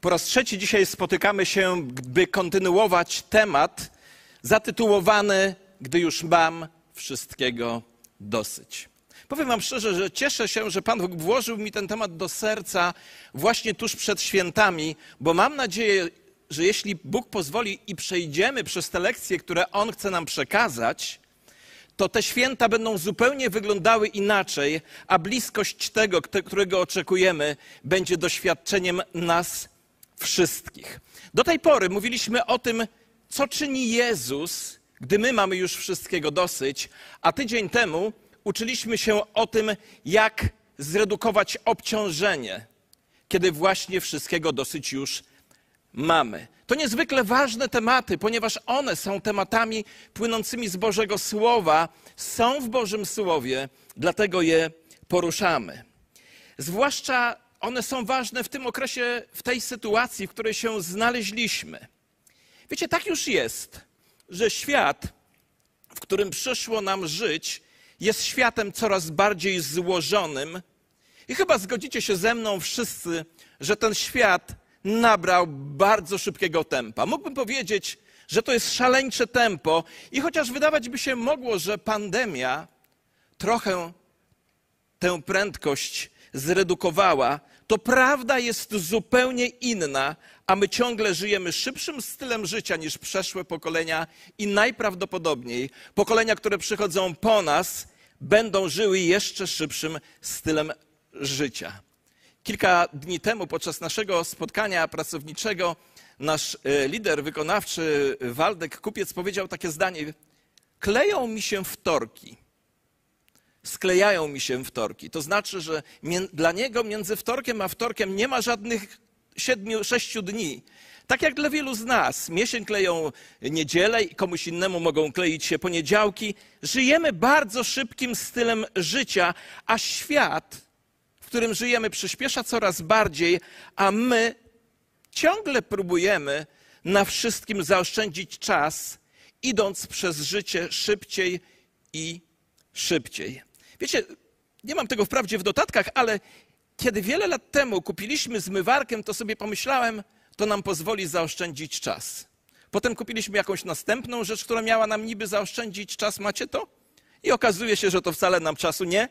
Po raz trzeci dzisiaj spotykamy się, by kontynuować temat zatytułowany Gdy już mam wszystkiego dosyć. Powiem Wam szczerze, że cieszę się, że Pan Bóg włożył mi ten temat do serca właśnie tuż przed świętami, bo mam nadzieję, że jeśli Bóg pozwoli i przejdziemy przez te lekcje, które On chce nam przekazać, to te święta będą zupełnie wyglądały inaczej, a bliskość tego, którego oczekujemy, będzie doświadczeniem nas wszystkich. Do tej pory mówiliśmy o tym, co czyni Jezus, gdy my mamy już wszystkiego dosyć, a tydzień temu uczyliśmy się o tym, jak zredukować obciążenie, kiedy właśnie wszystkiego dosyć już mamy. To niezwykle ważne tematy, ponieważ one są tematami płynącymi z Bożego Słowa, są w Bożym Słowie, dlatego je poruszamy. Zwłaszcza one są ważne w tym okresie, w tej sytuacji, w której się znaleźliśmy. Wiecie, tak już jest, że świat, w którym przyszło nam żyć, jest światem coraz bardziej złożonym. I chyba zgodzicie się ze mną wszyscy, że ten świat nabrał bardzo szybkiego tempa. Mógłbym powiedzieć, że to jest szaleńcze tempo, i chociaż wydawać by się mogło, że pandemia trochę tę prędkość zredukowała, to prawda jest zupełnie inna, a my ciągle żyjemy szybszym stylem życia niż przeszłe pokolenia i najprawdopodobniej pokolenia, które przychodzą po nas, będą żyły jeszcze szybszym stylem życia. Kilka dni temu, podczas naszego spotkania pracowniczego, nasz e, lider wykonawczy Waldek Kupiec powiedział takie zdanie: Kleją mi się wtorki sklejają mi się wtorki. To znaczy, że dla niego między wtorkiem a wtorkiem nie ma żadnych siedmiu, sześciu dni. Tak jak dla wielu z nas. Mnie się kleją niedzielę i komuś innemu mogą kleić się poniedziałki. Żyjemy bardzo szybkim stylem życia, a świat, w którym żyjemy, przyspiesza coraz bardziej, a my ciągle próbujemy na wszystkim zaoszczędzić czas, idąc przez życie szybciej i szybciej. Wiecie, nie mam tego wprawdzie w dodatkach, ale kiedy wiele lat temu kupiliśmy zmywarkę, to sobie pomyślałem, to nam pozwoli zaoszczędzić czas. Potem kupiliśmy jakąś następną rzecz, która miała nam niby zaoszczędzić czas. Macie to? I okazuje się, że to wcale nam czasu nie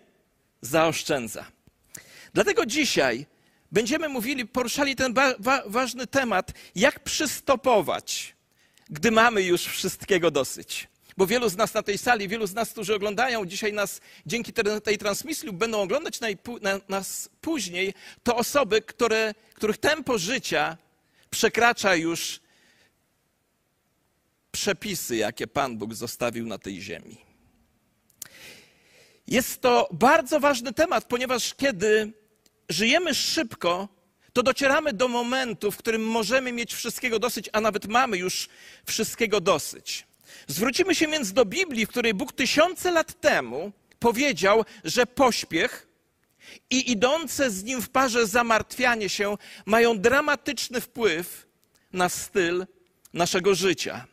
zaoszczędza. Dlatego dzisiaj będziemy mówili, poruszali ten wa ważny temat, jak przystopować, gdy mamy już wszystkiego dosyć. Bo wielu z nas na tej sali, wielu z nas, którzy oglądają dzisiaj nas dzięki tej transmisji lub będą oglądać nas później, to osoby, które, których tempo życia przekracza już przepisy, jakie Pan Bóg zostawił na tej ziemi. Jest to bardzo ważny temat, ponieważ kiedy żyjemy szybko, to docieramy do momentu, w którym możemy mieć wszystkiego dosyć, a nawet mamy już wszystkiego dosyć. Zwrócimy się więc do Biblii, w której Bóg tysiące lat temu powiedział, że pośpiech i idące z nim w parze zamartwianie się mają dramatyczny wpływ na styl naszego życia.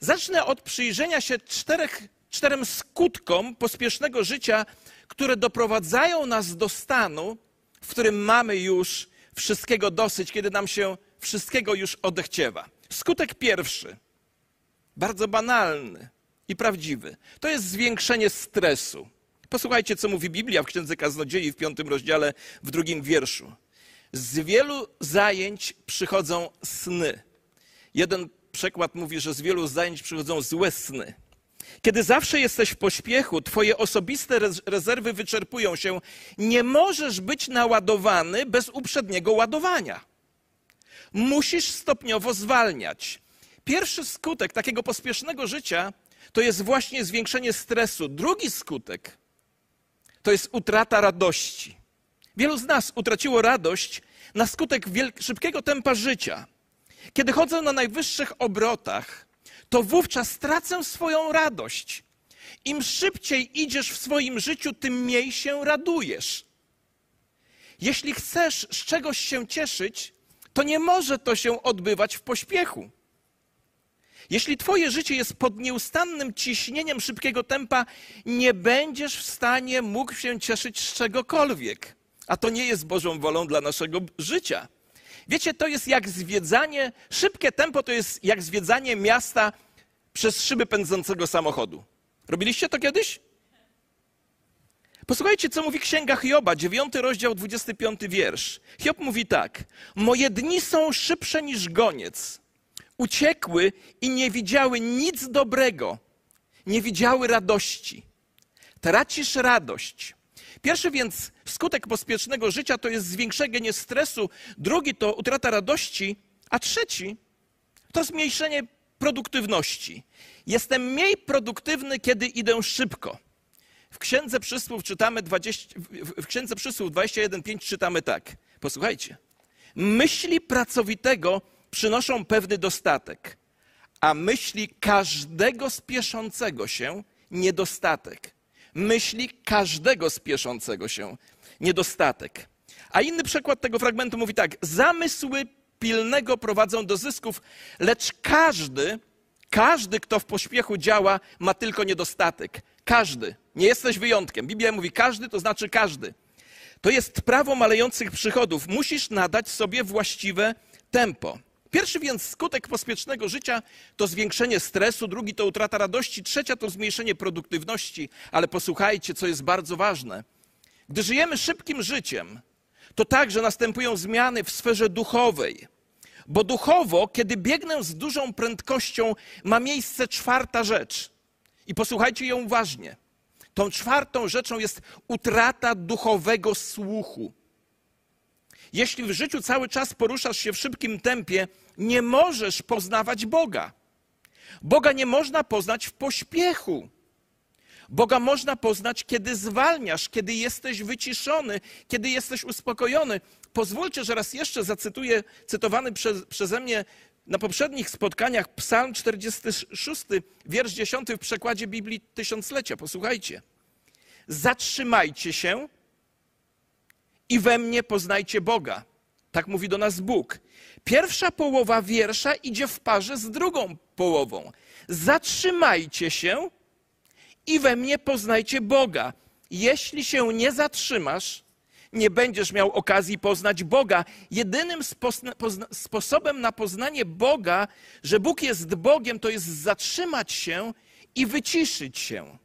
Zacznę od przyjrzenia się czterech, czterem skutkom pospiesznego życia, które doprowadzają nas do stanu, w którym mamy już wszystkiego dosyć, kiedy nam się wszystkiego już odechciewa. Skutek pierwszy – bardzo banalny i prawdziwy. To jest zwiększenie stresu. Posłuchajcie, co mówi Biblia w Księdze Kaznodziei w piątym rozdziale, w drugim wierszu. Z wielu zajęć przychodzą sny. Jeden przekład mówi, że z wielu zajęć przychodzą złe sny. Kiedy zawsze jesteś w pośpiechu, twoje osobiste rezerwy wyczerpują się, nie możesz być naładowany bez uprzedniego ładowania. Musisz stopniowo zwalniać. Pierwszy skutek takiego pospiesznego życia to jest właśnie zwiększenie stresu. Drugi skutek to jest utrata radości. Wielu z nas utraciło radość na skutek szybkiego tempa życia. Kiedy chodzę na najwyższych obrotach, to wówczas tracę swoją radość. Im szybciej idziesz w swoim życiu, tym mniej się radujesz. Jeśli chcesz z czegoś się cieszyć, to nie może to się odbywać w pośpiechu. Jeśli Twoje życie jest pod nieustannym ciśnieniem szybkiego tempa, nie będziesz w stanie mógł się cieszyć z czegokolwiek. A to nie jest Bożą wolą dla naszego życia. Wiecie, to jest jak zwiedzanie, szybkie tempo to jest jak zwiedzanie miasta przez szyby pędzącego samochodu. Robiliście to kiedyś? Posłuchajcie, co mówi Księga Hioba, 9 rozdział, 25 wiersz. Hiob mówi tak: Moje dni są szybsze niż goniec. Uciekły i nie widziały nic dobrego, nie widziały radości. Tracisz radość. Pierwszy więc skutek pospiesznego życia to jest zwiększenie stresu, drugi to utrata radości, a trzeci to zmniejszenie produktywności. Jestem mniej produktywny, kiedy idę szybko. W Księdze Przysłów czytamy 20, w Księdze Przysłów 21:5 czytamy tak. Posłuchajcie. Myśli pracowitego przynoszą pewny dostatek, a myśli każdego spieszącego się niedostatek. Myśli każdego spieszącego się niedostatek. A inny przykład tego fragmentu mówi tak: Zamysły pilnego prowadzą do zysków, lecz każdy, każdy, kto w pośpiechu działa, ma tylko niedostatek. Każdy. Nie jesteś wyjątkiem. Biblia mówi każdy, to znaczy każdy. To jest prawo malejących przychodów. Musisz nadać sobie właściwe tempo. Pierwszy więc skutek pospiesznego życia to zwiększenie stresu, drugi to utrata radości, trzecia to zmniejszenie produktywności. Ale posłuchajcie, co jest bardzo ważne. Gdy żyjemy szybkim życiem, to także następują zmiany w sferze duchowej. Bo duchowo, kiedy biegnę z dużą prędkością, ma miejsce czwarta rzecz. I posłuchajcie ją uważnie. Tą czwartą rzeczą jest utrata duchowego słuchu. Jeśli w życiu cały czas poruszasz się w szybkim tempie, nie możesz poznawać Boga. Boga nie można poznać w pośpiechu. Boga można poznać, kiedy zwalniasz, kiedy jesteś wyciszony, kiedy jesteś uspokojony. Pozwólcie, że raz jeszcze zacytuję cytowany przez, przeze mnie na poprzednich spotkaniach Psalm 46, wiersz 10 w przekładzie Biblii Tysiąclecia. Posłuchajcie. Zatrzymajcie się i we mnie poznajcie Boga. Tak mówi do nas Bóg. Pierwsza połowa wiersza idzie w parze z drugą połową. Zatrzymajcie się i we mnie poznajcie Boga. Jeśli się nie zatrzymasz, nie będziesz miał okazji poznać Boga. Jedynym sposobem na poznanie Boga, że Bóg jest Bogiem, to jest zatrzymać się i wyciszyć się.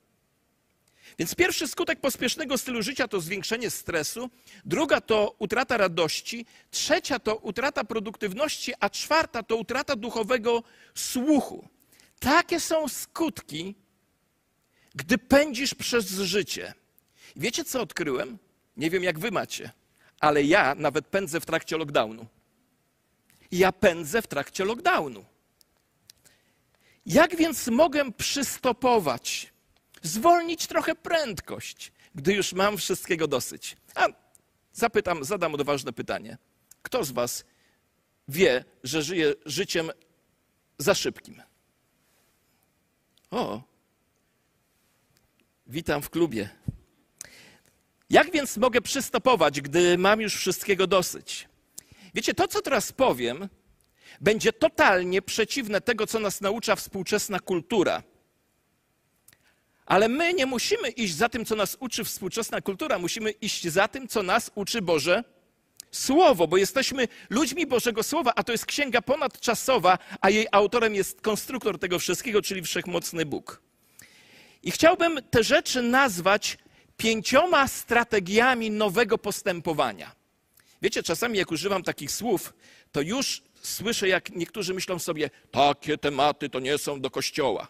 Więc pierwszy skutek pospiesznego stylu życia to zwiększenie stresu, druga to utrata radości, trzecia to utrata produktywności, a czwarta to utrata duchowego słuchu. Takie są skutki, gdy pędzisz przez życie. Wiecie, co odkryłem? Nie wiem, jak wy macie, ale ja nawet pędzę w trakcie lockdownu. Ja pędzę w trakcie lockdownu. Jak więc mogę przystopować zwolnić trochę prędkość, gdy już mam wszystkiego dosyć. A zapytam, zadam odważne pytanie. Kto z Was wie, że żyje życiem za szybkim? O, witam w klubie. Jak więc mogę przystopować, gdy mam już wszystkiego dosyć? Wiecie, to co teraz powiem, będzie totalnie przeciwne tego, co nas naucza współczesna kultura. Ale my nie musimy iść za tym, co nas uczy współczesna kultura, musimy iść za tym, co nas uczy Boże Słowo, bo jesteśmy ludźmi Bożego Słowa, a to jest księga ponadczasowa, a jej autorem jest konstruktor tego wszystkiego, czyli wszechmocny Bóg. I chciałbym te rzeczy nazwać pięcioma strategiami nowego postępowania. Wiecie, czasami jak używam takich słów, to już słyszę, jak niektórzy myślą sobie, takie tematy to nie są do kościoła.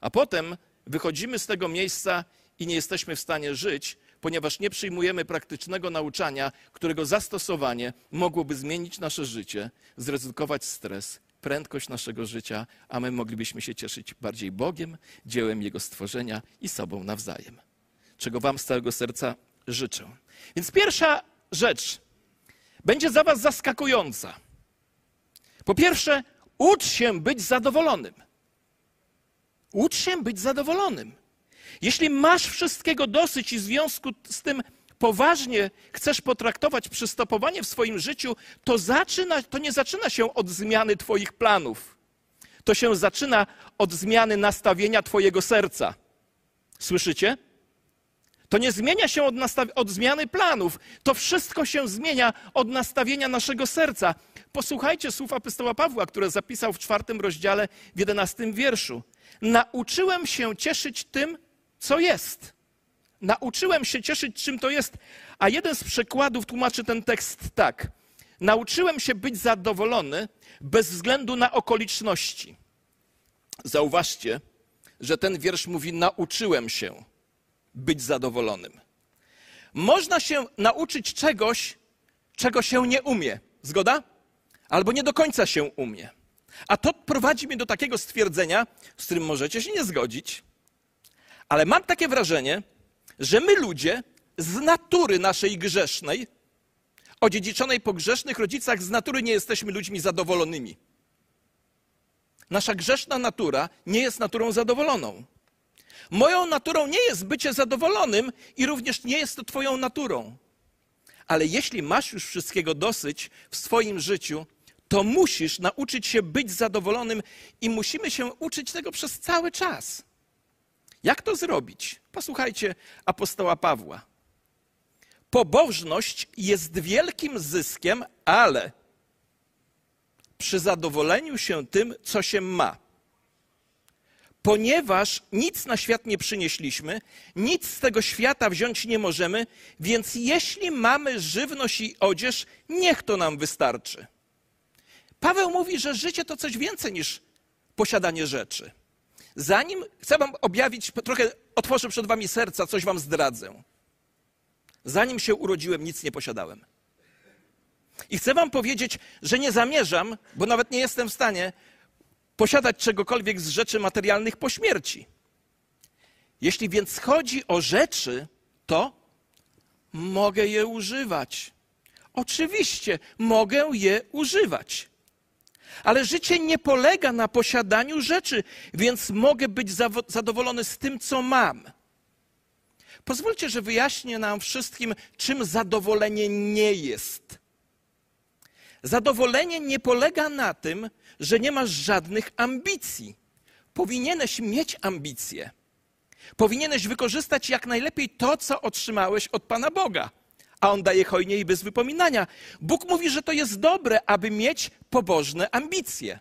A potem wychodzimy z tego miejsca i nie jesteśmy w stanie żyć, ponieważ nie przyjmujemy praktycznego nauczania, którego zastosowanie mogłoby zmienić nasze życie, zredukować stres, prędkość naszego życia, a my moglibyśmy się cieszyć bardziej Bogiem, dziełem Jego stworzenia i sobą nawzajem. Czego Wam z całego serca życzę. Więc pierwsza rzecz będzie za Was zaskakująca. Po pierwsze, ucz się być zadowolonym. Ucz się być zadowolonym. Jeśli masz wszystkiego dosyć i w związku z tym poważnie chcesz potraktować przystopowanie w swoim życiu, to, zaczyna, to nie zaczyna się od zmiany Twoich planów. To się zaczyna od zmiany nastawienia Twojego serca. Słyszycie? To nie zmienia się od, od, zmiany planów. To wszystko się zmienia od nastawienia naszego serca. Posłuchajcie słów apostoła Pawła, które zapisał w czwartym rozdziale w jedenastym wierszu. Nauczyłem się cieszyć tym, co jest. Nauczyłem się cieszyć, czym to jest. A jeden z przykładów tłumaczy ten tekst tak. Nauczyłem się być zadowolony bez względu na okoliczności. Zauważcie, że ten wiersz mówi: Nauczyłem się być zadowolonym. Można się nauczyć czegoś, czego się nie umie. Zgoda? Albo nie do końca się umie. A to prowadzi mnie do takiego stwierdzenia, z którym możecie się nie zgodzić, ale mam takie wrażenie, że my ludzie z natury naszej grzesznej, odziedziczonej po grzesznych rodzicach, z natury nie jesteśmy ludźmi zadowolonymi. Nasza grzeszna natura nie jest naturą zadowoloną. Moją naturą nie jest bycie zadowolonym i również nie jest to Twoją naturą. Ale jeśli masz już wszystkiego dosyć w swoim życiu, to musisz nauczyć się być zadowolonym i musimy się uczyć tego przez cały czas. Jak to zrobić? Posłuchajcie apostoła Pawła. Pobożność jest wielkim zyskiem, ale przy zadowoleniu się tym, co się ma. Ponieważ nic na świat nie przynieśliśmy, nic z tego świata wziąć nie możemy, więc jeśli mamy żywność i odzież, niech to nam wystarczy. Paweł mówi, że życie to coś więcej niż posiadanie rzeczy. Zanim chcę wam objawić, trochę otworzę przed wami serca, coś wam zdradzę. Zanim się urodziłem, nic nie posiadałem. I chcę wam powiedzieć, że nie zamierzam, bo nawet nie jestem w stanie posiadać czegokolwiek z rzeczy materialnych po śmierci. Jeśli więc chodzi o rzeczy, to mogę je używać. Oczywiście mogę je używać. Ale życie nie polega na posiadaniu rzeczy, więc mogę być zadowolony z tym, co mam. Pozwólcie, że wyjaśnię nam wszystkim, czym zadowolenie nie jest. Zadowolenie nie polega na tym, że nie masz żadnych ambicji. Powinieneś mieć ambicje. Powinieneś wykorzystać jak najlepiej to, co otrzymałeś od Pana Boga a on daje hojnie i bez wypominania. Bóg mówi, że to jest dobre, aby mieć pobożne ambicje.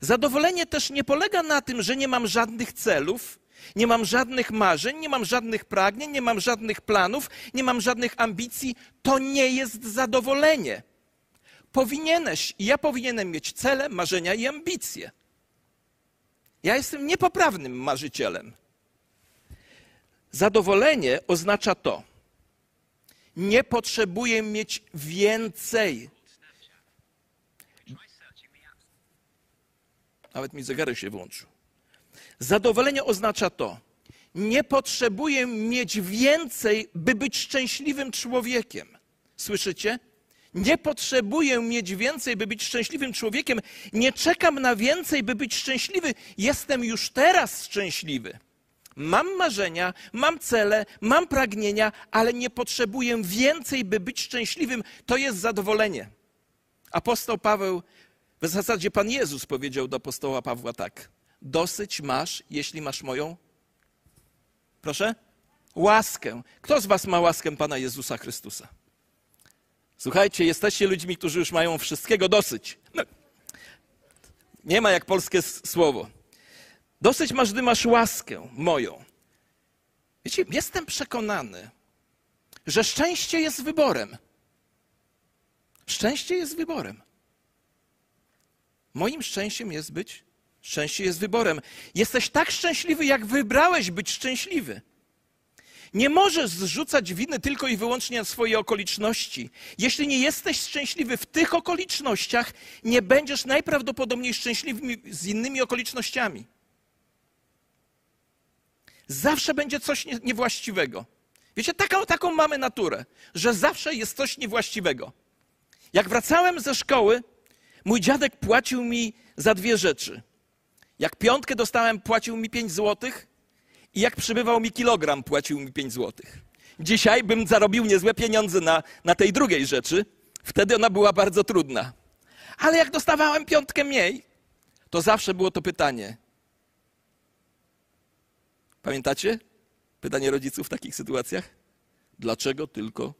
Zadowolenie też nie polega na tym, że nie mam żadnych celów, nie mam żadnych marzeń, nie mam żadnych pragnień, nie mam żadnych planów, nie mam żadnych ambicji. To nie jest zadowolenie. Powinieneś i ja powinienem mieć cele, marzenia i ambicje. Ja jestem niepoprawnym marzycielem. Zadowolenie oznacza to, nie potrzebuję mieć więcej. Nawet mi zegarek się włączył. Zadowolenie oznacza to, nie potrzebuję mieć więcej, by być szczęśliwym człowiekiem. Słyszycie? Nie potrzebuję mieć więcej, by być szczęśliwym człowiekiem. Nie czekam na więcej, by być szczęśliwy. Jestem już teraz szczęśliwy. Mam marzenia, mam cele, mam pragnienia, ale nie potrzebuję więcej, by być szczęśliwym. To jest zadowolenie. Apostoł Paweł, w zasadzie Pan Jezus powiedział do apostoła Pawła tak: Dosyć masz, jeśli masz moją. Proszę? Łaskę. Kto z Was ma łaskę Pana Jezusa Chrystusa? Słuchajcie, jesteście ludźmi, którzy już mają wszystkiego dosyć. No. Nie ma jak polskie słowo. Dosyć masz, gdy masz łaskę moją. Wiecie, jestem przekonany, że szczęście jest wyborem. Szczęście jest wyborem. Moim szczęściem jest być, szczęście jest wyborem. Jesteś tak szczęśliwy, jak wybrałeś być szczęśliwy. Nie możesz zrzucać winy tylko i wyłącznie na swoje okoliczności. Jeśli nie jesteś szczęśliwy w tych okolicznościach, nie będziesz najprawdopodobniej szczęśliwy z innymi okolicznościami. Zawsze będzie coś niewłaściwego. Wiecie, taką, taką mamy naturę, że zawsze jest coś niewłaściwego. Jak wracałem ze szkoły, mój dziadek płacił mi za dwie rzeczy. Jak piątkę dostałem, płacił mi pięć złotych i jak przybywał mi kilogram, płacił mi pięć złotych. Dzisiaj bym zarobił niezłe pieniądze na, na tej drugiej rzeczy. Wtedy ona była bardzo trudna. Ale jak dostawałem piątkę mniej, to zawsze było to pytanie: Pamiętacie? Pytanie rodziców w takich sytuacjach? Dlaczego tylko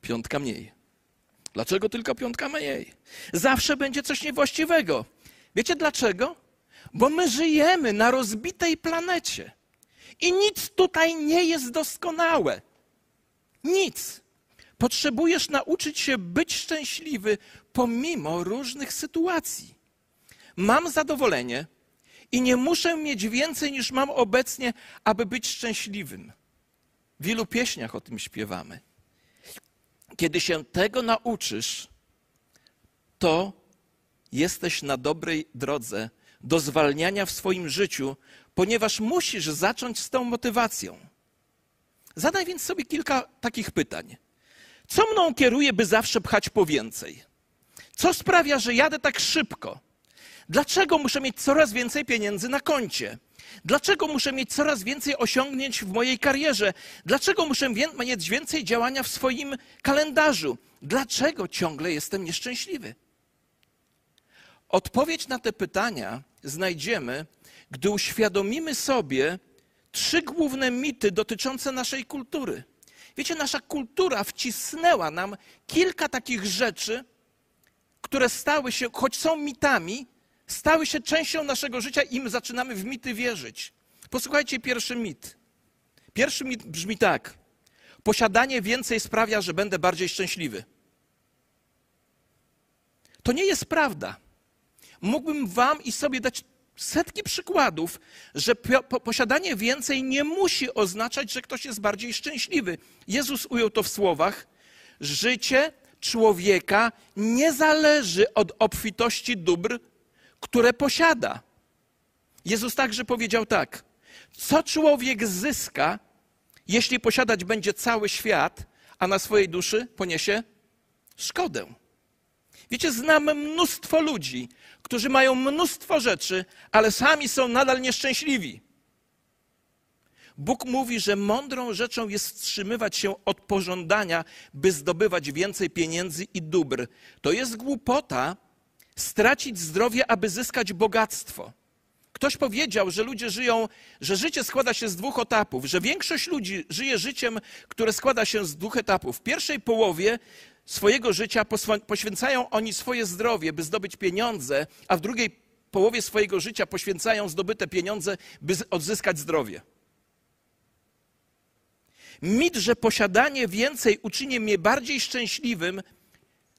piątka mniej? Dlaczego tylko piątka mniej? Zawsze będzie coś niewłaściwego. Wiecie dlaczego? Bo my żyjemy na rozbitej planecie i nic tutaj nie jest doskonałe. Nic. Potrzebujesz nauczyć się być szczęśliwy pomimo różnych sytuacji. Mam zadowolenie i nie muszę mieć więcej niż mam obecnie, aby być szczęśliwym. W wielu pieśniach o tym śpiewamy. Kiedy się tego nauczysz, to jesteś na dobrej drodze do zwalniania w swoim życiu, ponieważ musisz zacząć z tą motywacją. Zadaj więc sobie kilka takich pytań. Co mną kieruje, by zawsze pchać po więcej? Co sprawia, że jadę tak szybko? Dlaczego muszę mieć coraz więcej pieniędzy na koncie? Dlaczego muszę mieć coraz więcej osiągnięć w mojej karierze? Dlaczego muszę mieć więcej działania w swoim kalendarzu? Dlaczego ciągle jestem nieszczęśliwy? Odpowiedź na te pytania znajdziemy, gdy uświadomimy sobie trzy główne mity dotyczące naszej kultury. Wiecie, nasza kultura wcisnęła nam kilka takich rzeczy, które stały się, choć są mitami, stały się częścią naszego życia i my zaczynamy w mity wierzyć. Posłuchajcie pierwszy mit. Pierwszy mit brzmi tak. Posiadanie więcej sprawia, że będę bardziej szczęśliwy. To nie jest prawda. Mógłbym wam i sobie dać setki przykładów, że posiadanie więcej nie musi oznaczać, że ktoś jest bardziej szczęśliwy. Jezus ujął to w słowach: Życie człowieka nie zależy od obfitości dóbr, które posiada. Jezus także powiedział tak: Co człowiek zyska, jeśli posiadać będzie cały świat, a na swojej duszy poniesie szkodę? Wiecie, znamy mnóstwo ludzi, którzy mają mnóstwo rzeczy, ale sami są nadal nieszczęśliwi. Bóg mówi, że mądrą rzeczą jest wstrzymywać się od pożądania, by zdobywać więcej pieniędzy i dóbr. To jest głupota stracić zdrowie, aby zyskać bogactwo. Ktoś powiedział, że ludzie żyją, że życie składa się z dwóch etapów, że większość ludzi żyje życiem, które składa się z dwóch etapów. W pierwszej połowie swojego życia poświęcają oni swoje zdrowie, by zdobyć pieniądze, a w drugiej połowie swojego życia poświęcają zdobyte pieniądze, by odzyskać zdrowie. Mit, że posiadanie więcej uczyni mnie bardziej szczęśliwym,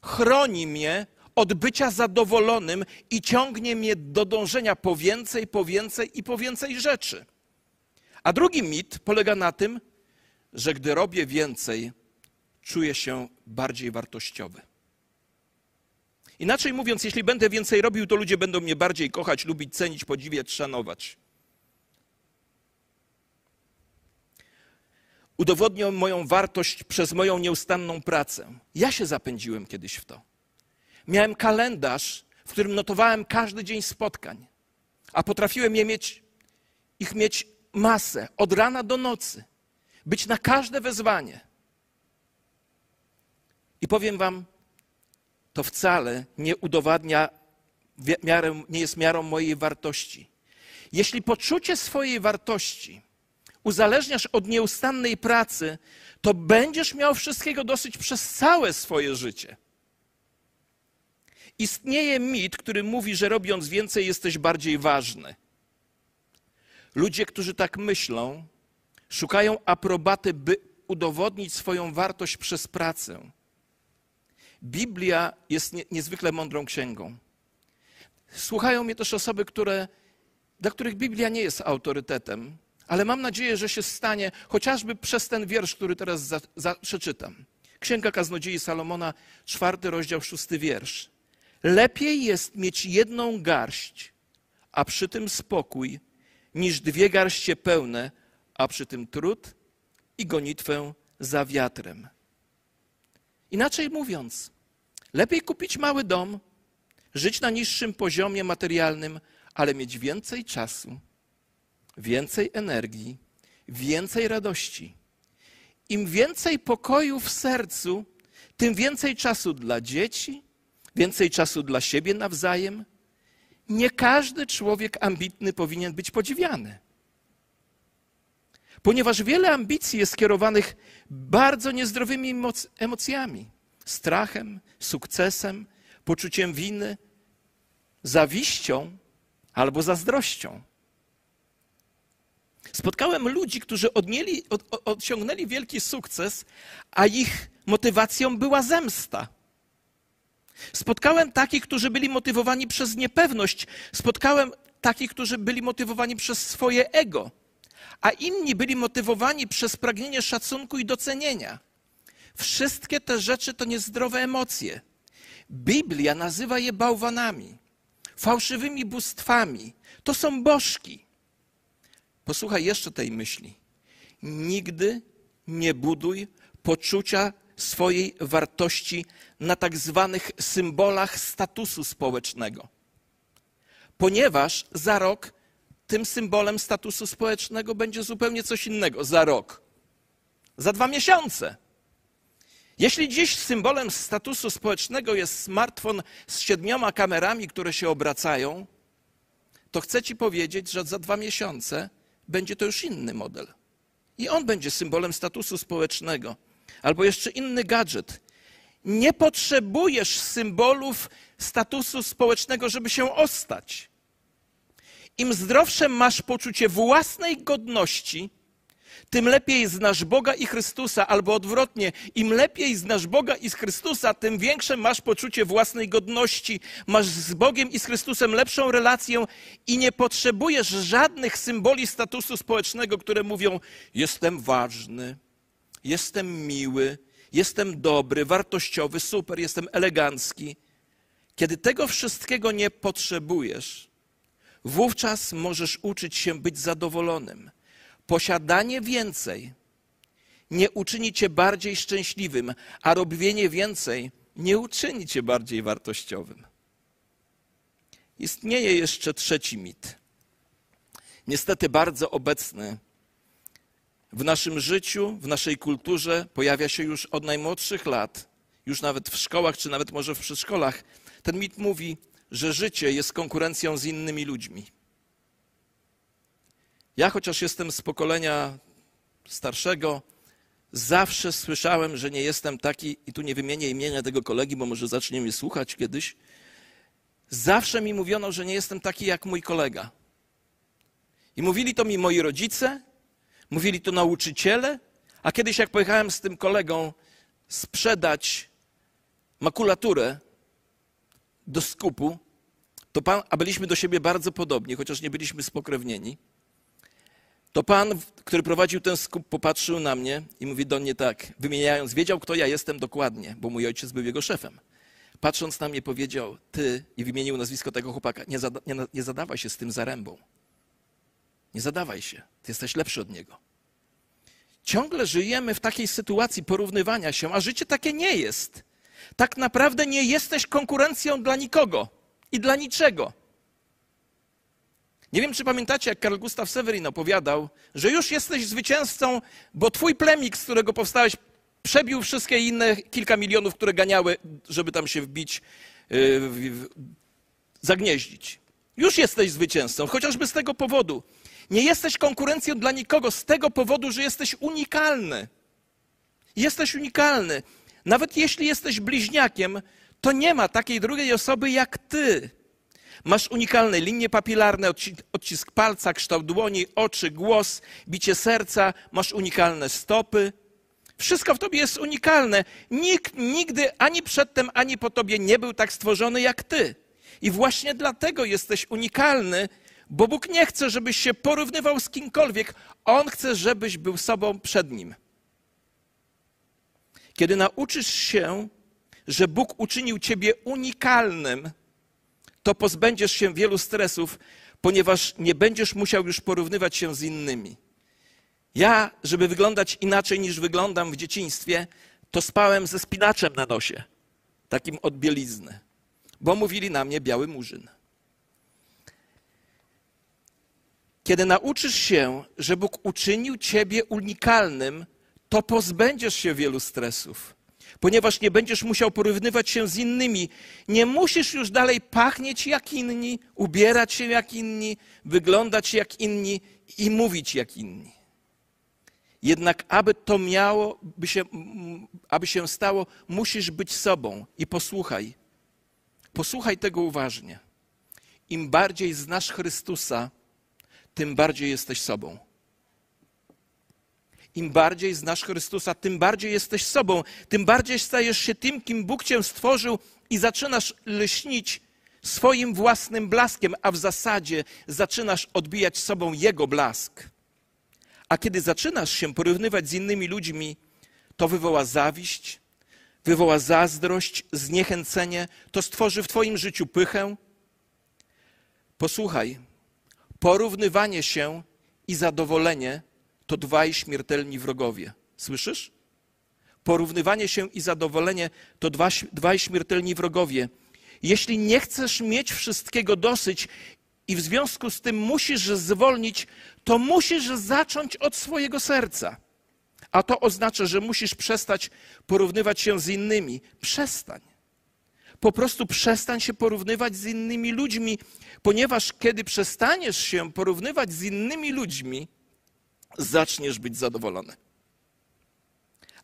chroni mnie od bycia zadowolonym i ciągnie mnie do dążenia po więcej, po więcej i po więcej rzeczy. A drugi mit polega na tym, że gdy robię więcej, czuję się bardziej wartościowy. Inaczej mówiąc, jeśli będę więcej robił, to ludzie będą mnie bardziej kochać, lubić, cenić, podziwiać, szanować. Udowodnią moją wartość przez moją nieustanną pracę. Ja się zapędziłem kiedyś w to. Miałem kalendarz, w którym notowałem każdy dzień spotkań, a potrafiłem je mieć, ich mieć masę, od rana do nocy, być na każde wezwanie. I powiem Wam, to wcale nie udowadnia, miarę, nie jest miarą mojej wartości. Jeśli poczucie swojej wartości uzależniasz od nieustannej pracy, to będziesz miał wszystkiego dosyć przez całe swoje życie. Istnieje mit, który mówi, że robiąc więcej jesteś bardziej ważny. Ludzie, którzy tak myślą, szukają aprobaty, by udowodnić swoją wartość przez pracę. Biblia jest nie, niezwykle mądrą księgą. Słuchają mnie też osoby, które, dla których Biblia nie jest autorytetem, ale mam nadzieję, że się stanie chociażby przez ten wiersz, który teraz za, za, przeczytam. Księga Kaznodziei Salomona, czwarty rozdział, szósty wiersz. Lepiej jest mieć jedną garść, a przy tym spokój, niż dwie garście pełne, a przy tym trud i gonitwę za wiatrem. Inaczej mówiąc, lepiej kupić mały dom, żyć na niższym poziomie materialnym, ale mieć więcej czasu, więcej energii, więcej radości. Im więcej pokoju w sercu, tym więcej czasu dla dzieci, więcej czasu dla siebie nawzajem. Nie każdy człowiek ambitny powinien być podziwiany. Ponieważ wiele ambicji jest skierowanych bardzo niezdrowymi emocjami strachem, sukcesem, poczuciem winy, zawiścią albo zazdrością. Spotkałem ludzi, którzy odnieli, od, osiągnęli wielki sukces, a ich motywacją była zemsta. Spotkałem takich, którzy byli motywowani przez niepewność. Spotkałem takich, którzy byli motywowani przez swoje ego, a inni byli motywowani przez pragnienie szacunku i docenienia. Wszystkie te rzeczy to niezdrowe emocje. Biblia nazywa je bałwanami, fałszywymi bóstwami. To są bożki. Posłuchaj jeszcze tej myśli. Nigdy nie buduj poczucia swojej wartości na tak zwanych symbolach statusu społecznego. Ponieważ za rok tym symbolem statusu społecznego będzie zupełnie coś innego. Za rok. Za dwa miesiące. Jeśli dziś symbolem statusu społecznego jest smartfon z siedmioma kamerami, które się obracają, to chcę Ci powiedzieć, że za dwa miesiące będzie to już inny model. I on będzie symbolem statusu społecznego. Albo jeszcze inny gadżet. Nie potrzebujesz symbolów statusu społecznego, żeby się ostać. Im zdrowsze masz poczucie własnej godności, tym lepiej znasz Boga i Chrystusa, albo odwrotnie, im lepiej znasz Boga i Chrystusa, tym większe masz poczucie własnej godności, masz z Bogiem i z Chrystusem lepszą relację i nie potrzebujesz żadnych symboli statusu społecznego, które mówią: Jestem ważny, jestem miły, jestem dobry, wartościowy, super, jestem elegancki. Kiedy tego wszystkiego nie potrzebujesz, wówczas możesz uczyć się być zadowolonym Posiadanie więcej nie uczyni cię bardziej szczęśliwym, a robienie więcej nie uczyni cię bardziej wartościowym. Istnieje jeszcze trzeci mit. Niestety bardzo obecny w naszym życiu, w naszej kulturze, pojawia się już od najmłodszych lat, już nawet w szkołach, czy nawet może w przedszkolach. Ten mit mówi, że życie jest konkurencją z innymi ludźmi. Ja, chociaż jestem z pokolenia starszego, zawsze słyszałem, że nie jestem taki, i tu nie wymienię imienia tego kolegi, bo może zacznie mnie słuchać kiedyś. Zawsze mi mówiono, że nie jestem taki jak mój kolega. I mówili to mi moi rodzice, mówili to nauczyciele, a kiedyś jak pojechałem z tym kolegą sprzedać makulaturę do skupu, to pan, a byliśmy do siebie bardzo podobni, chociaż nie byliśmy spokrewnieni, to pan, który prowadził ten skup, popatrzył na mnie i mówi do mnie tak, wymieniając, wiedział, kto ja jestem dokładnie, bo mój ojciec był jego szefem. Patrząc na mnie, powiedział, ty, i wymienił nazwisko tego chłopaka, nie, zada, nie, nie zadawaj się z tym zarębą. Nie zadawaj się, ty jesteś lepszy od niego. Ciągle żyjemy w takiej sytuacji porównywania się, a życie takie nie jest. Tak naprawdę nie jesteś konkurencją dla nikogo i dla niczego. Nie wiem, czy pamiętacie, jak Karl Gustav Severin opowiadał, że już jesteś zwycięzcą, bo twój plemik, z którego powstałeś, przebił wszystkie inne kilka milionów, które ganiały, żeby tam się wbić, yy, zagnieździć. Już jesteś zwycięzcą, chociażby z tego powodu. Nie jesteś konkurencją dla nikogo z tego powodu, że jesteś unikalny. Jesteś unikalny. Nawet jeśli jesteś bliźniakiem, to nie ma takiej drugiej osoby jak ty. Masz unikalne linie papilarne, odcisk palca, kształt dłoni, oczy, głos, bicie serca, masz unikalne stopy. Wszystko w tobie jest unikalne. Nikt nigdy ani przedtem, ani po tobie nie był tak stworzony jak ty. I właśnie dlatego jesteś unikalny, bo Bóg nie chce, żebyś się porównywał z kimkolwiek. On chce, żebyś był sobą przed Nim. Kiedy nauczysz się, że Bóg uczynił ciebie unikalnym, to pozbędziesz się wielu stresów, ponieważ nie będziesz musiał już porównywać się z innymi. Ja, żeby wyglądać inaczej niż wyglądam w dzieciństwie, to spałem ze spinaczem na nosie, takim od bielizny, bo mówili na mnie biały murzyn. Kiedy nauczysz się, że Bóg uczynił ciebie unikalnym, to pozbędziesz się wielu stresów ponieważ nie będziesz musiał porównywać się z innymi. Nie musisz już dalej pachnieć jak inni, ubierać się jak inni, wyglądać jak inni i mówić jak inni. Jednak aby to miało, by się, aby się stało, musisz być sobą. I posłuchaj. Posłuchaj tego uważnie. Im bardziej znasz Chrystusa, tym bardziej jesteś sobą. Im bardziej znasz Chrystusa, tym bardziej jesteś sobą, tym bardziej stajesz się tym, kim Bóg cię stworzył i zaczynasz lśnić swoim własnym blaskiem, a w zasadzie zaczynasz odbijać sobą Jego blask. A kiedy zaczynasz się porównywać z innymi ludźmi, to wywoła zawiść, wywoła zazdrość, zniechęcenie, to stworzy w Twoim życiu pychę. Posłuchaj, porównywanie się i zadowolenie to dwaj śmiertelni wrogowie. Słyszysz? Porównywanie się i zadowolenie to dwa, dwaj śmiertelni wrogowie. Jeśli nie chcesz mieć wszystkiego dosyć i w związku z tym musisz zwolnić, to musisz zacząć od swojego serca. A to oznacza, że musisz przestać porównywać się z innymi. Przestań. Po prostu przestań się porównywać z innymi ludźmi, ponieważ kiedy przestaniesz się porównywać z innymi ludźmi, zaczniesz być zadowolony.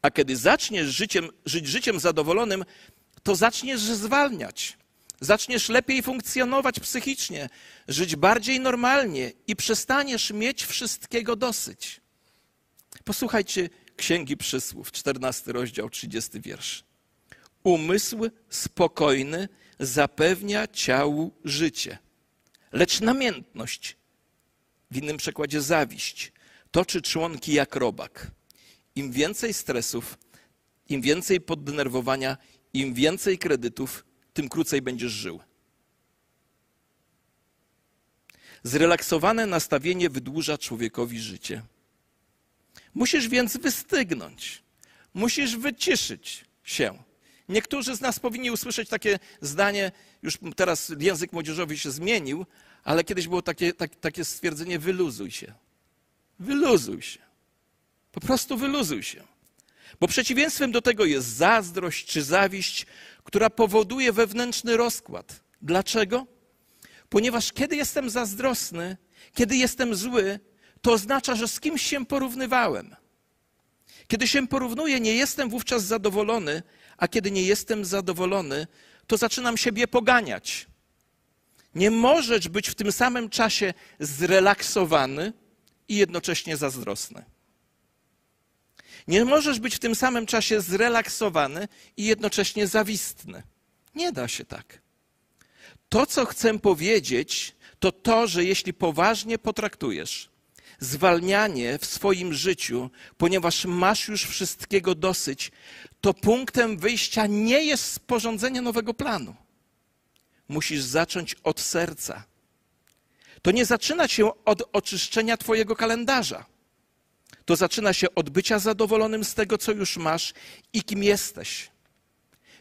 A kiedy zaczniesz życiem, żyć życiem zadowolonym, to zaczniesz zwalniać. Zaczniesz lepiej funkcjonować psychicznie, żyć bardziej normalnie i przestaniesz mieć wszystkiego dosyć. Posłuchajcie Księgi Przysłów, 14 rozdział, 30 wiersz. Umysł spokojny zapewnia ciału życie, lecz namiętność, w innym przekładzie zawiść, toczy członki jak robak. Im więcej stresów, im więcej poddenerwowania, im więcej kredytów, tym krócej będziesz żył. Zrelaksowane nastawienie wydłuża człowiekowi życie. Musisz więc wystygnąć, musisz wyciszyć się. Niektórzy z nas powinni usłyszeć takie zdanie, już teraz język młodzieżowy się zmienił, ale kiedyś było takie, tak, takie stwierdzenie: wyluzuj się. Wyluzuj się. Po prostu wyluzuj się. Bo przeciwieństwem do tego jest zazdrość czy zawiść, która powoduje wewnętrzny rozkład. Dlaczego? Ponieważ kiedy jestem zazdrosny, kiedy jestem zły, to oznacza, że z kimś się porównywałem. Kiedy się porównuję, nie jestem wówczas zadowolony, a kiedy nie jestem zadowolony, to zaczynam siebie poganiać. Nie możesz być w tym samym czasie zrelaksowany i jednocześnie zazdrosny. Nie możesz być w tym samym czasie zrelaksowany i jednocześnie zawistny. Nie da się tak. To, co chcę powiedzieć, to to, że jeśli poważnie potraktujesz zwalnianie w swoim życiu, ponieważ masz już wszystkiego dosyć, to punktem wyjścia nie jest sporządzenie nowego planu. Musisz zacząć od serca. To nie zaczyna się od oczyszczenia Twojego kalendarza to zaczyna się od bycia zadowolonym z tego, co już masz i kim jesteś.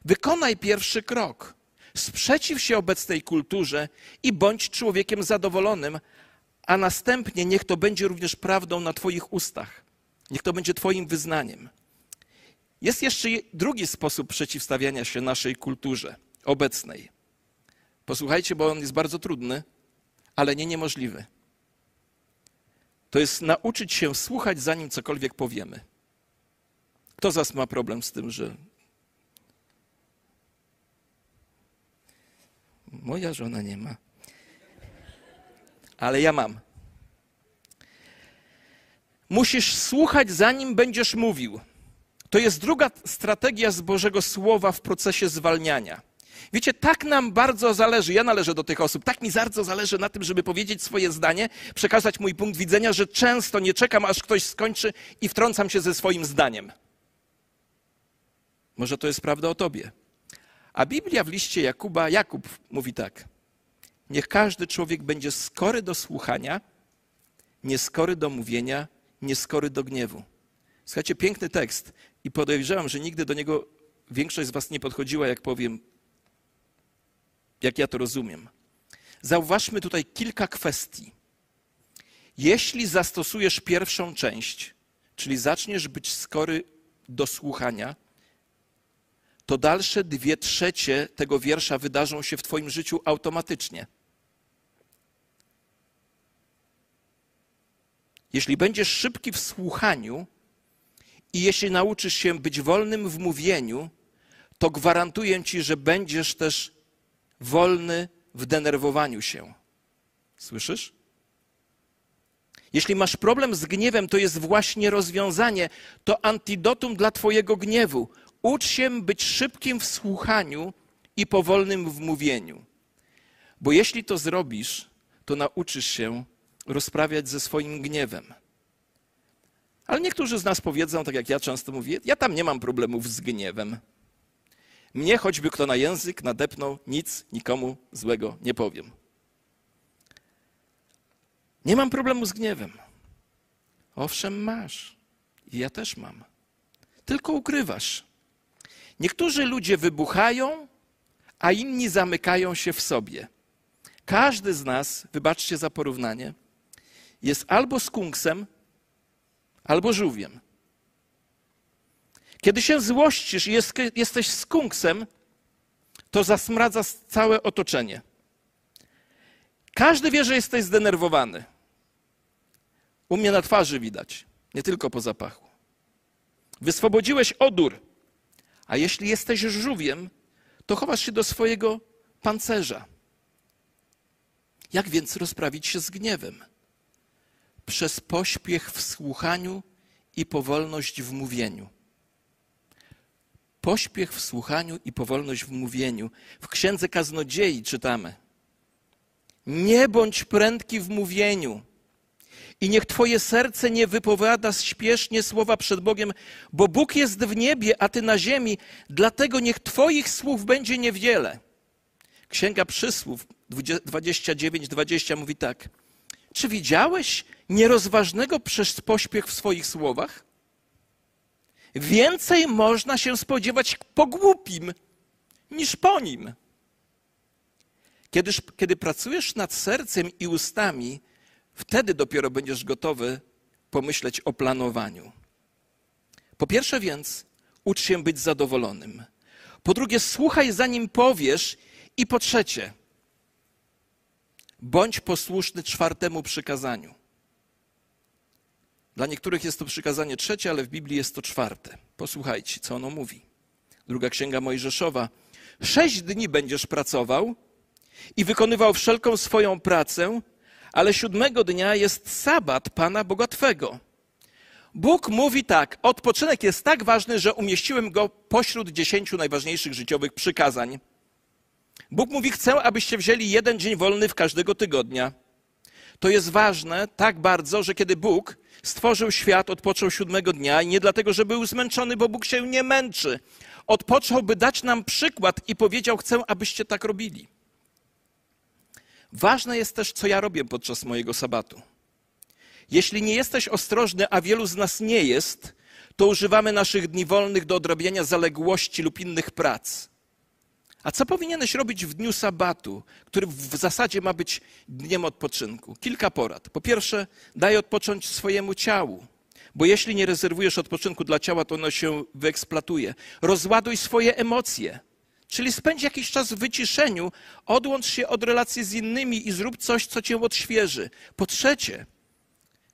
Wykonaj pierwszy krok. Sprzeciw się obecnej kulturze i bądź człowiekiem zadowolonym, a następnie niech to będzie również prawdą na Twoich ustach. Niech to będzie Twoim wyznaniem. Jest jeszcze drugi sposób przeciwstawiania się naszej kulturze obecnej. Posłuchajcie, bo on jest bardzo trudny, ale nie niemożliwy to jest nauczyć się słuchać, zanim cokolwiek powiemy. Kto z Was ma problem z tym, że. Moja żona nie ma. Ale ja mam. Musisz słuchać, zanim będziesz mówił. To jest druga strategia z Bożego Słowa w procesie zwalniania. Wiecie, tak nam bardzo zależy, ja należę do tych osób, tak mi bardzo zależy na tym, żeby powiedzieć swoje zdanie, przekazać mój punkt widzenia, że często nie czekam, aż ktoś skończy i wtrącam się ze swoim zdaniem. Może to jest prawda o tobie. A Biblia w liście Jakuba, Jakub mówi tak. Niech każdy człowiek będzie skory do słuchania, nieskory do mówienia, nieskory do gniewu. Słuchajcie, piękny tekst i podejrzewam, że nigdy do niego większość z was nie podchodziła, jak powiem, jak ja to rozumiem. Zauważmy tutaj kilka kwestii. Jeśli zastosujesz pierwszą część, czyli zaczniesz być skory do słuchania, to dalsze dwie trzecie tego wiersza wydarzą się w Twoim życiu automatycznie. Jeśli będziesz szybki w słuchaniu, I jeśli nauczysz się być wolnym w mówieniu, to gwarantuję ci, że będziesz też wolny w denerwowaniu się. Słyszysz? Jeśli masz problem z gniewem, to jest właśnie rozwiązanie, to antidotum dla Twojego gniewu. Ucz się być szybkim w słuchaniu i powolnym w mówieniu. Bo jeśli to zrobisz, to nauczysz się rozprawiać ze swoim gniewem. Ale niektórzy z nas powiedzą, tak jak ja często mówię, ja tam nie mam problemów z gniewem. Mnie choćby kto na język nadepnął, nic nikomu złego nie powiem. Nie mam problemu z gniewem. Owszem, masz. I ja też mam. Tylko ukrywasz. Niektórzy ludzie wybuchają, a inni zamykają się w sobie. Każdy z nas, wybaczcie za porównanie, jest albo skunksem, albo żółwiem. Kiedy się złościsz i jest, jesteś skunksem, to zasmradza całe otoczenie. Każdy wie, że jesteś zdenerwowany. U mnie na twarzy widać, nie tylko po zapachu. Wyswobodziłeś odór, a jeśli jesteś żółwiem, to chowasz się do swojego pancerza. Jak więc rozprawić się z gniewem? Przez pośpiech w słuchaniu i powolność w mówieniu. Pośpiech w słuchaniu i powolność w mówieniu. W księdze kaznodziei czytamy: Nie bądź prędki w mówieniu. I niech Twoje serce nie wypowiada śpiesznie słowa przed Bogiem, bo Bóg jest w niebie, a Ty na ziemi, dlatego niech Twoich słów będzie niewiele. Księga Przysłów 29-20 mówi tak. Czy widziałeś nierozważnego przez pośpiech w swoich słowach? Więcej można się spodziewać po głupim niż po nim. Kiedy, kiedy pracujesz nad sercem i ustami, wtedy dopiero będziesz gotowy pomyśleć o planowaniu. Po pierwsze więc, ucz się być zadowolonym. Po drugie, słuchaj zanim powiesz. I po trzecie, bądź posłuszny czwartemu przykazaniu. Dla niektórych jest to przykazanie trzecie, ale w Biblii jest to czwarte. Posłuchajcie, co ono mówi. Druga księga Mojżeszowa. Sześć dni będziesz pracował i wykonywał wszelką swoją pracę, ale siódmego dnia jest sabat Pana Boga Twego. Bóg mówi tak: odpoczynek jest tak ważny, że umieściłem go pośród dziesięciu najważniejszych życiowych przykazań. Bóg mówi: Chcę, abyście wzięli jeden dzień wolny w każdego tygodnia. To jest ważne tak bardzo, że kiedy Bóg stworzył świat, odpoczął siódmego dnia i nie dlatego, że był zmęczony, bo Bóg się nie męczy. Odpoczął, by dać nam przykład i powiedział: Chcę, abyście tak robili. Ważne jest też, co ja robię podczas mojego sabatu. Jeśli nie jesteś ostrożny, a wielu z nas nie jest, to używamy naszych dni wolnych do odrabiania zaległości lub innych prac. A co powinieneś robić w dniu sabatu, który w zasadzie ma być dniem odpoczynku? Kilka porad. Po pierwsze, daj odpocząć swojemu ciału, bo jeśli nie rezerwujesz odpoczynku dla ciała, to ono się wyeksploatuje. Rozładuj swoje emocje. Czyli spędź jakiś czas w wyciszeniu, odłącz się od relacji z innymi i zrób coś, co cię odświeży. Po trzecie,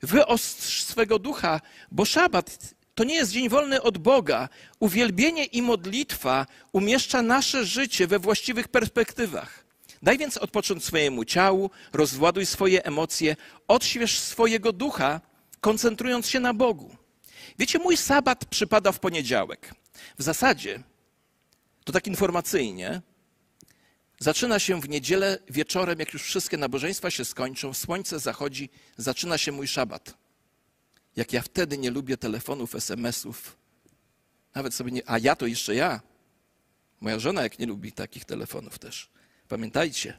wyostrz swego ducha, bo szabat to nie jest dzień wolny od Boga. Uwielbienie i modlitwa umieszcza nasze życie we właściwych perspektywach. Daj więc odpocząć swojemu ciału, rozładuj swoje emocje, odśwież swojego ducha, koncentrując się na Bogu. Wiecie, mój sabat przypada w poniedziałek. W zasadzie to tak informacyjnie. Zaczyna się w niedzielę wieczorem, jak już wszystkie nabożeństwa się skończą, słońce zachodzi, zaczyna się mój szabat. Jak ja wtedy nie lubię telefonów, SMS-ów, nawet sobie nie. A ja to jeszcze ja. Moja żona, jak nie lubi takich telefonów też. Pamiętajcie.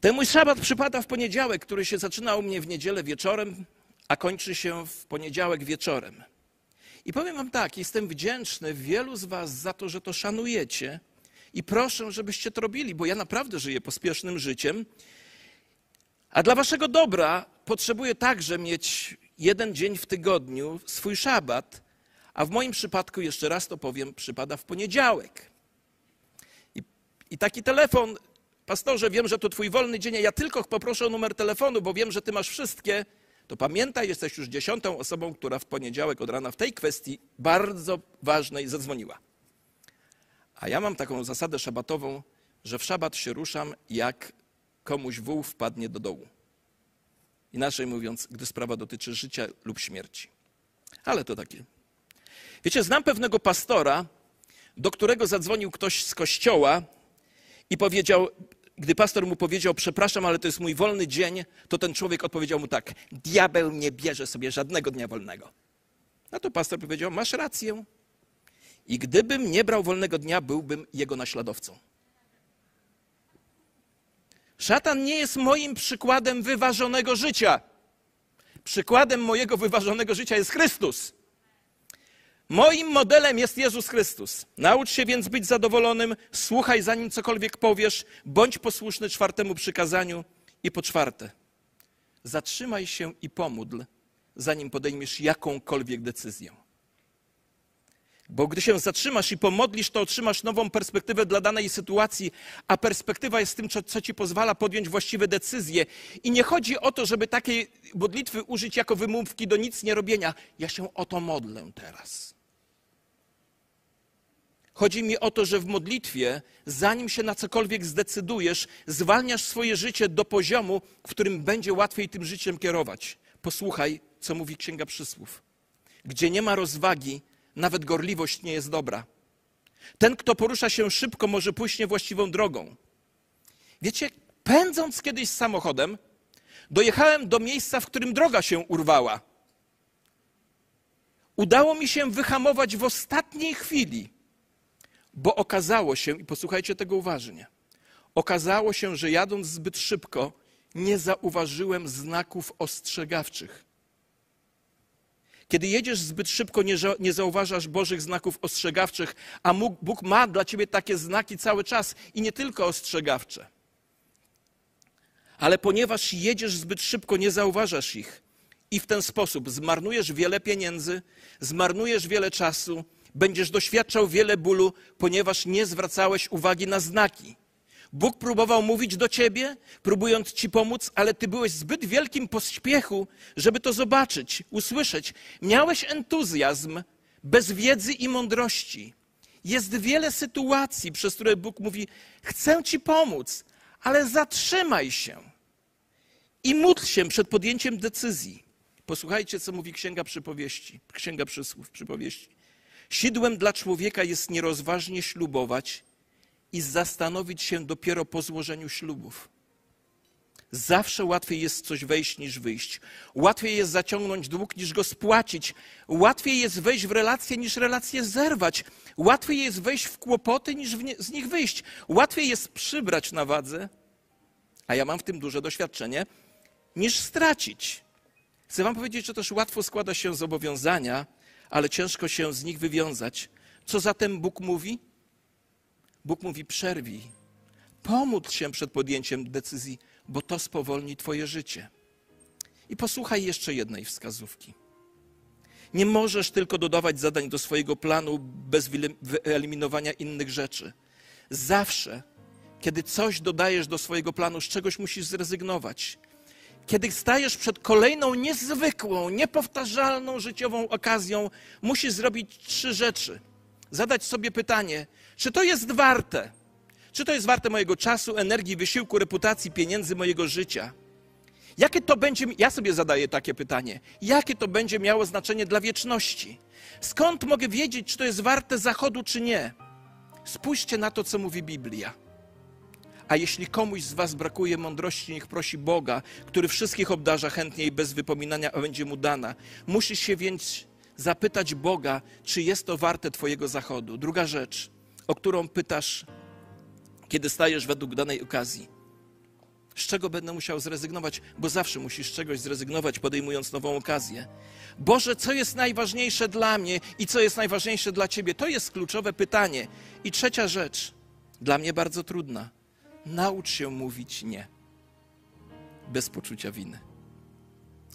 Ten mój szabat przypada w poniedziałek, który się zaczyna u mnie w niedzielę wieczorem, a kończy się w poniedziałek wieczorem. I powiem Wam tak, jestem wdzięczny wielu z Was za to, że to szanujecie i proszę, żebyście to robili, bo ja naprawdę żyję pospiesznym życiem. A dla Waszego dobra potrzebuję także mieć jeden dzień w tygodniu, swój szabat, a w moim przypadku, jeszcze raz to powiem, przypada w poniedziałek. I, i taki telefon, pastorze, wiem, że to Twój wolny dzień, ja tylko poproszę o numer telefonu, bo wiem, że Ty masz wszystkie to pamiętaj, jesteś już dziesiątą osobą, która w poniedziałek od rana w tej kwestii bardzo ważnej zadzwoniła. A ja mam taką zasadę szabatową, że w szabat się ruszam, jak komuś wół wpadnie do dołu. Inaczej mówiąc, gdy sprawa dotyczy życia lub śmierci. Ale to takie. Wiecie, znam pewnego pastora, do którego zadzwonił ktoś z kościoła i powiedział, gdy pastor mu powiedział, przepraszam, ale to jest mój wolny dzień, to ten człowiek odpowiedział mu tak: Diabeł nie bierze sobie żadnego dnia wolnego. No to pastor powiedział: Masz rację. I gdybym nie brał wolnego dnia, byłbym jego naśladowcą. Szatan nie jest moim przykładem wyważonego życia. Przykładem mojego wyważonego życia jest Chrystus. Moim modelem jest Jezus Chrystus. Naucz się więc być zadowolonym, słuchaj zanim cokolwiek powiesz, bądź posłuszny czwartemu przykazaniu. I po czwarte, zatrzymaj się i pomódl, zanim podejmiesz jakąkolwiek decyzję. Bo gdy się zatrzymasz i pomodlisz, to otrzymasz nową perspektywę dla danej sytuacji, a perspektywa jest tym, co ci pozwala podjąć właściwe decyzje. I nie chodzi o to, żeby takiej modlitwy użyć jako wymówki do nic nie robienia. Ja się o to modlę teraz. Chodzi mi o to, że w modlitwie, zanim się na cokolwiek zdecydujesz, zwalniasz swoje życie do poziomu, w którym będzie łatwiej tym życiem kierować. Posłuchaj, co mówi Księga Przysłów. Gdzie nie ma rozwagi, nawet gorliwość nie jest dobra. Ten, kto porusza się szybko, może pójść niewłaściwą drogą. Wiecie, pędząc kiedyś samochodem, dojechałem do miejsca, w którym droga się urwała. Udało mi się wyhamować w ostatniej chwili, bo okazało się, i posłuchajcie tego uważnie, okazało się, że jadąc zbyt szybko, nie zauważyłem znaków ostrzegawczych. Kiedy jedziesz zbyt szybko, nie, zauważasz Bożych znaków ostrzegawczych, a Bóg ma dla ciebie takie znaki cały czas i nie tylko ostrzegawcze. Ale ponieważ jedziesz zbyt szybko, nie zauważasz ich. I w ten sposób zmarnujesz wiele pieniędzy, zmarnujesz wiele czasu, będziesz doświadczał wiele bólu, ponieważ nie zwracałeś uwagi na znaki. Bóg próbował mówić do ciebie, próbując ci pomóc, ale ty byłeś w zbyt wielkim pośpiechu, żeby to zobaczyć, usłyszeć. Miałeś entuzjazm bez wiedzy i mądrości. Jest wiele sytuacji, przez które Bóg mówi: Chcę ci pomóc, ale zatrzymaj się i módl się przed podjęciem decyzji. Posłuchajcie, co mówi Księga Przypowieści, Księga Przysłów, Przypowieści. Sidłem dla człowieka jest nierozważnie ślubować i zastanowić się dopiero po złożeniu ślubów. Zawsze łatwiej jest coś wejść niż wyjść. Łatwiej jest zaciągnąć dług niż go spłacić. Łatwiej jest wejść w relacje niż relacje zerwać. Łatwiej jest wejść w kłopoty niż nie, z nich wyjść. Łatwiej jest przybrać na wadze, a ja mam w tym duże doświadczenie, niż stracić. Chcę Wam powiedzieć, że też łatwo składa się zobowiązania, ale ciężko się z nich wywiązać. Co zatem Bóg mówi? Bóg mówi: przerwij, pomódl się przed podjęciem decyzji, bo to spowolni Twoje życie. I posłuchaj jeszcze jednej wskazówki. Nie możesz tylko dodawać zadań do swojego planu bez wyeliminowania innych rzeczy. Zawsze, kiedy coś dodajesz do swojego planu, z czegoś musisz zrezygnować. Kiedy stajesz przed kolejną niezwykłą, niepowtarzalną życiową okazją, musisz zrobić trzy rzeczy. Zadać sobie pytanie, czy to jest warte? Czy to jest warte mojego czasu, energii, wysiłku, reputacji, pieniędzy, mojego życia? Jakie to będzie, ja sobie zadaję takie pytanie, jakie to będzie miało znaczenie dla wieczności? Skąd mogę wiedzieć, czy to jest warte zachodu, czy nie? Spójrzcie na to, co mówi Biblia. A jeśli komuś z Was brakuje mądrości, niech prosi Boga, który wszystkich obdarza chętnie i bez wypominania, a będzie mu dana. Musisz się więc zapytać Boga, czy jest to warte Twojego zachodu. Druga rzecz o którą pytasz, kiedy stajesz według danej okazji. Z czego będę musiał zrezygnować? Bo zawsze musisz czegoś zrezygnować, podejmując nową okazję. Boże, co jest najważniejsze dla mnie i co jest najważniejsze dla Ciebie? To jest kluczowe pytanie. I trzecia rzecz, dla mnie bardzo trudna. Naucz się mówić nie. Bez poczucia winy.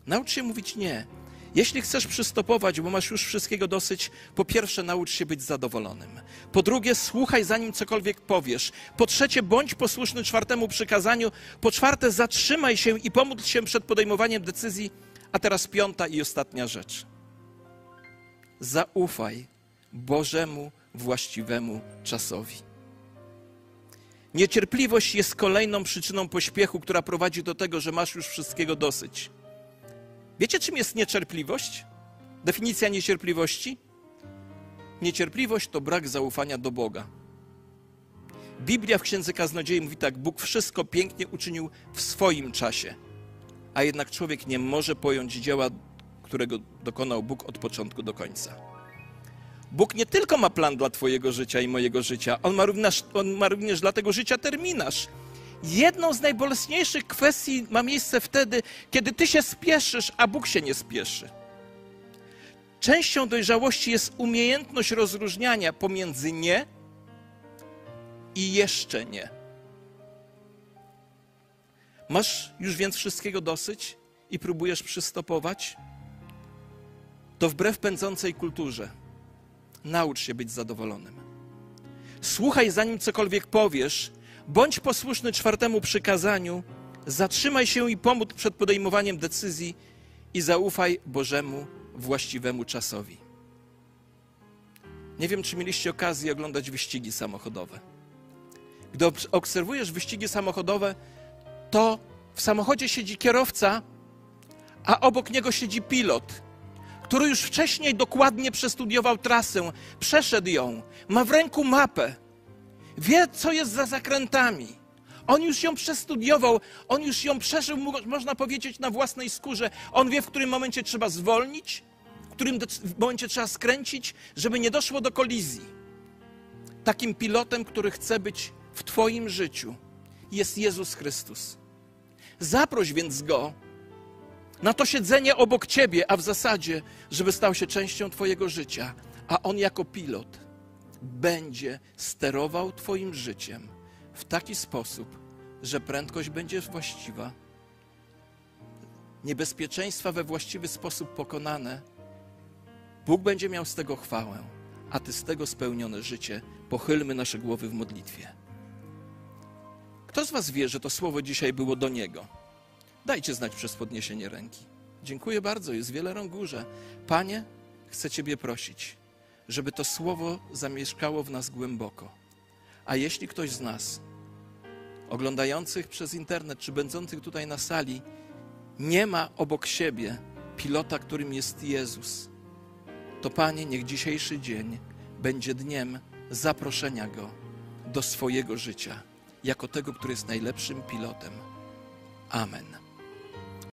Naucz się mówić nie. Jeśli chcesz przystopować, bo masz już wszystkiego dosyć, po pierwsze naucz się być zadowolonym. Po drugie, słuchaj zanim cokolwiek powiesz. Po trzecie, bądź posłuszny czwartemu przykazaniu. Po czwarte, zatrzymaj się i pomódl się przed podejmowaniem decyzji. A teraz piąta i ostatnia rzecz. Zaufaj Bożemu właściwemu czasowi. Niecierpliwość jest kolejną przyczyną pośpiechu, która prowadzi do tego, że masz już wszystkiego dosyć. Wiecie, czym jest niecierpliwość? Definicja niecierpliwości? Niecierpliwość to brak zaufania do Boga. Biblia w Księdze Kaznodziei mówi tak: Bóg wszystko pięknie uczynił w swoim czasie, a jednak człowiek nie może pojąć dzieła, którego dokonał Bóg od początku do końca. Bóg nie tylko ma plan dla Twojego życia i mojego życia, On ma również, on ma również dla tego życia terminarz. Jedną z najbolesniejszych kwestii ma miejsce wtedy, kiedy Ty się spieszysz, a Bóg się nie spieszy. Częścią dojrzałości jest umiejętność rozróżniania pomiędzy nie i jeszcze nie. Masz już więc wszystkiego dosyć i próbujesz przystopować? To wbrew pędzącej kulturze. Naucz się być zadowolonym. Słuchaj, zanim cokolwiek powiesz, bądź posłuszny czwartemu przykazaniu, zatrzymaj się i pomóż przed podejmowaniem decyzji i zaufaj Bożemu właściwemu czasowi. Nie wiem, czy mieliście okazję oglądać wyścigi samochodowe. Gdy obserwujesz wyścigi samochodowe, to w samochodzie siedzi kierowca, a obok niego siedzi pilot, który już wcześniej dokładnie przestudiował trasę, przeszedł ją, ma w ręku mapę, wie, co jest za zakrętami. On już ją przestudiował, on już ją przeżył, można powiedzieć, na własnej skórze. On wie, w którym momencie trzeba zwolnić, w którym momencie trzeba skręcić, żeby nie doszło do kolizji. Takim pilotem, który chce być w Twoim życiu, jest Jezus Chrystus. Zaproś więc go na to siedzenie obok Ciebie, a w zasadzie, żeby stał się częścią Twojego życia, a on jako pilot będzie sterował Twoim życiem w taki sposób, że prędkość będzie właściwa, niebezpieczeństwa we właściwy sposób pokonane, Bóg będzie miał z tego chwałę, a Ty z tego spełnione życie. Pochylmy nasze głowy w modlitwie. Kto z Was wie, że to słowo dzisiaj było do Niego? Dajcie znać przez podniesienie ręki. Dziękuję bardzo, jest wiele rąk górze. Panie, chcę Ciebie prosić, żeby to słowo zamieszkało w nas głęboko. A jeśli ktoś z nas, oglądających przez internet czy będących tutaj na sali, nie ma obok siebie pilota, którym jest Jezus, to Panie, niech dzisiejszy dzień będzie dniem zaproszenia Go do swojego życia, jako tego, który jest najlepszym pilotem. Amen.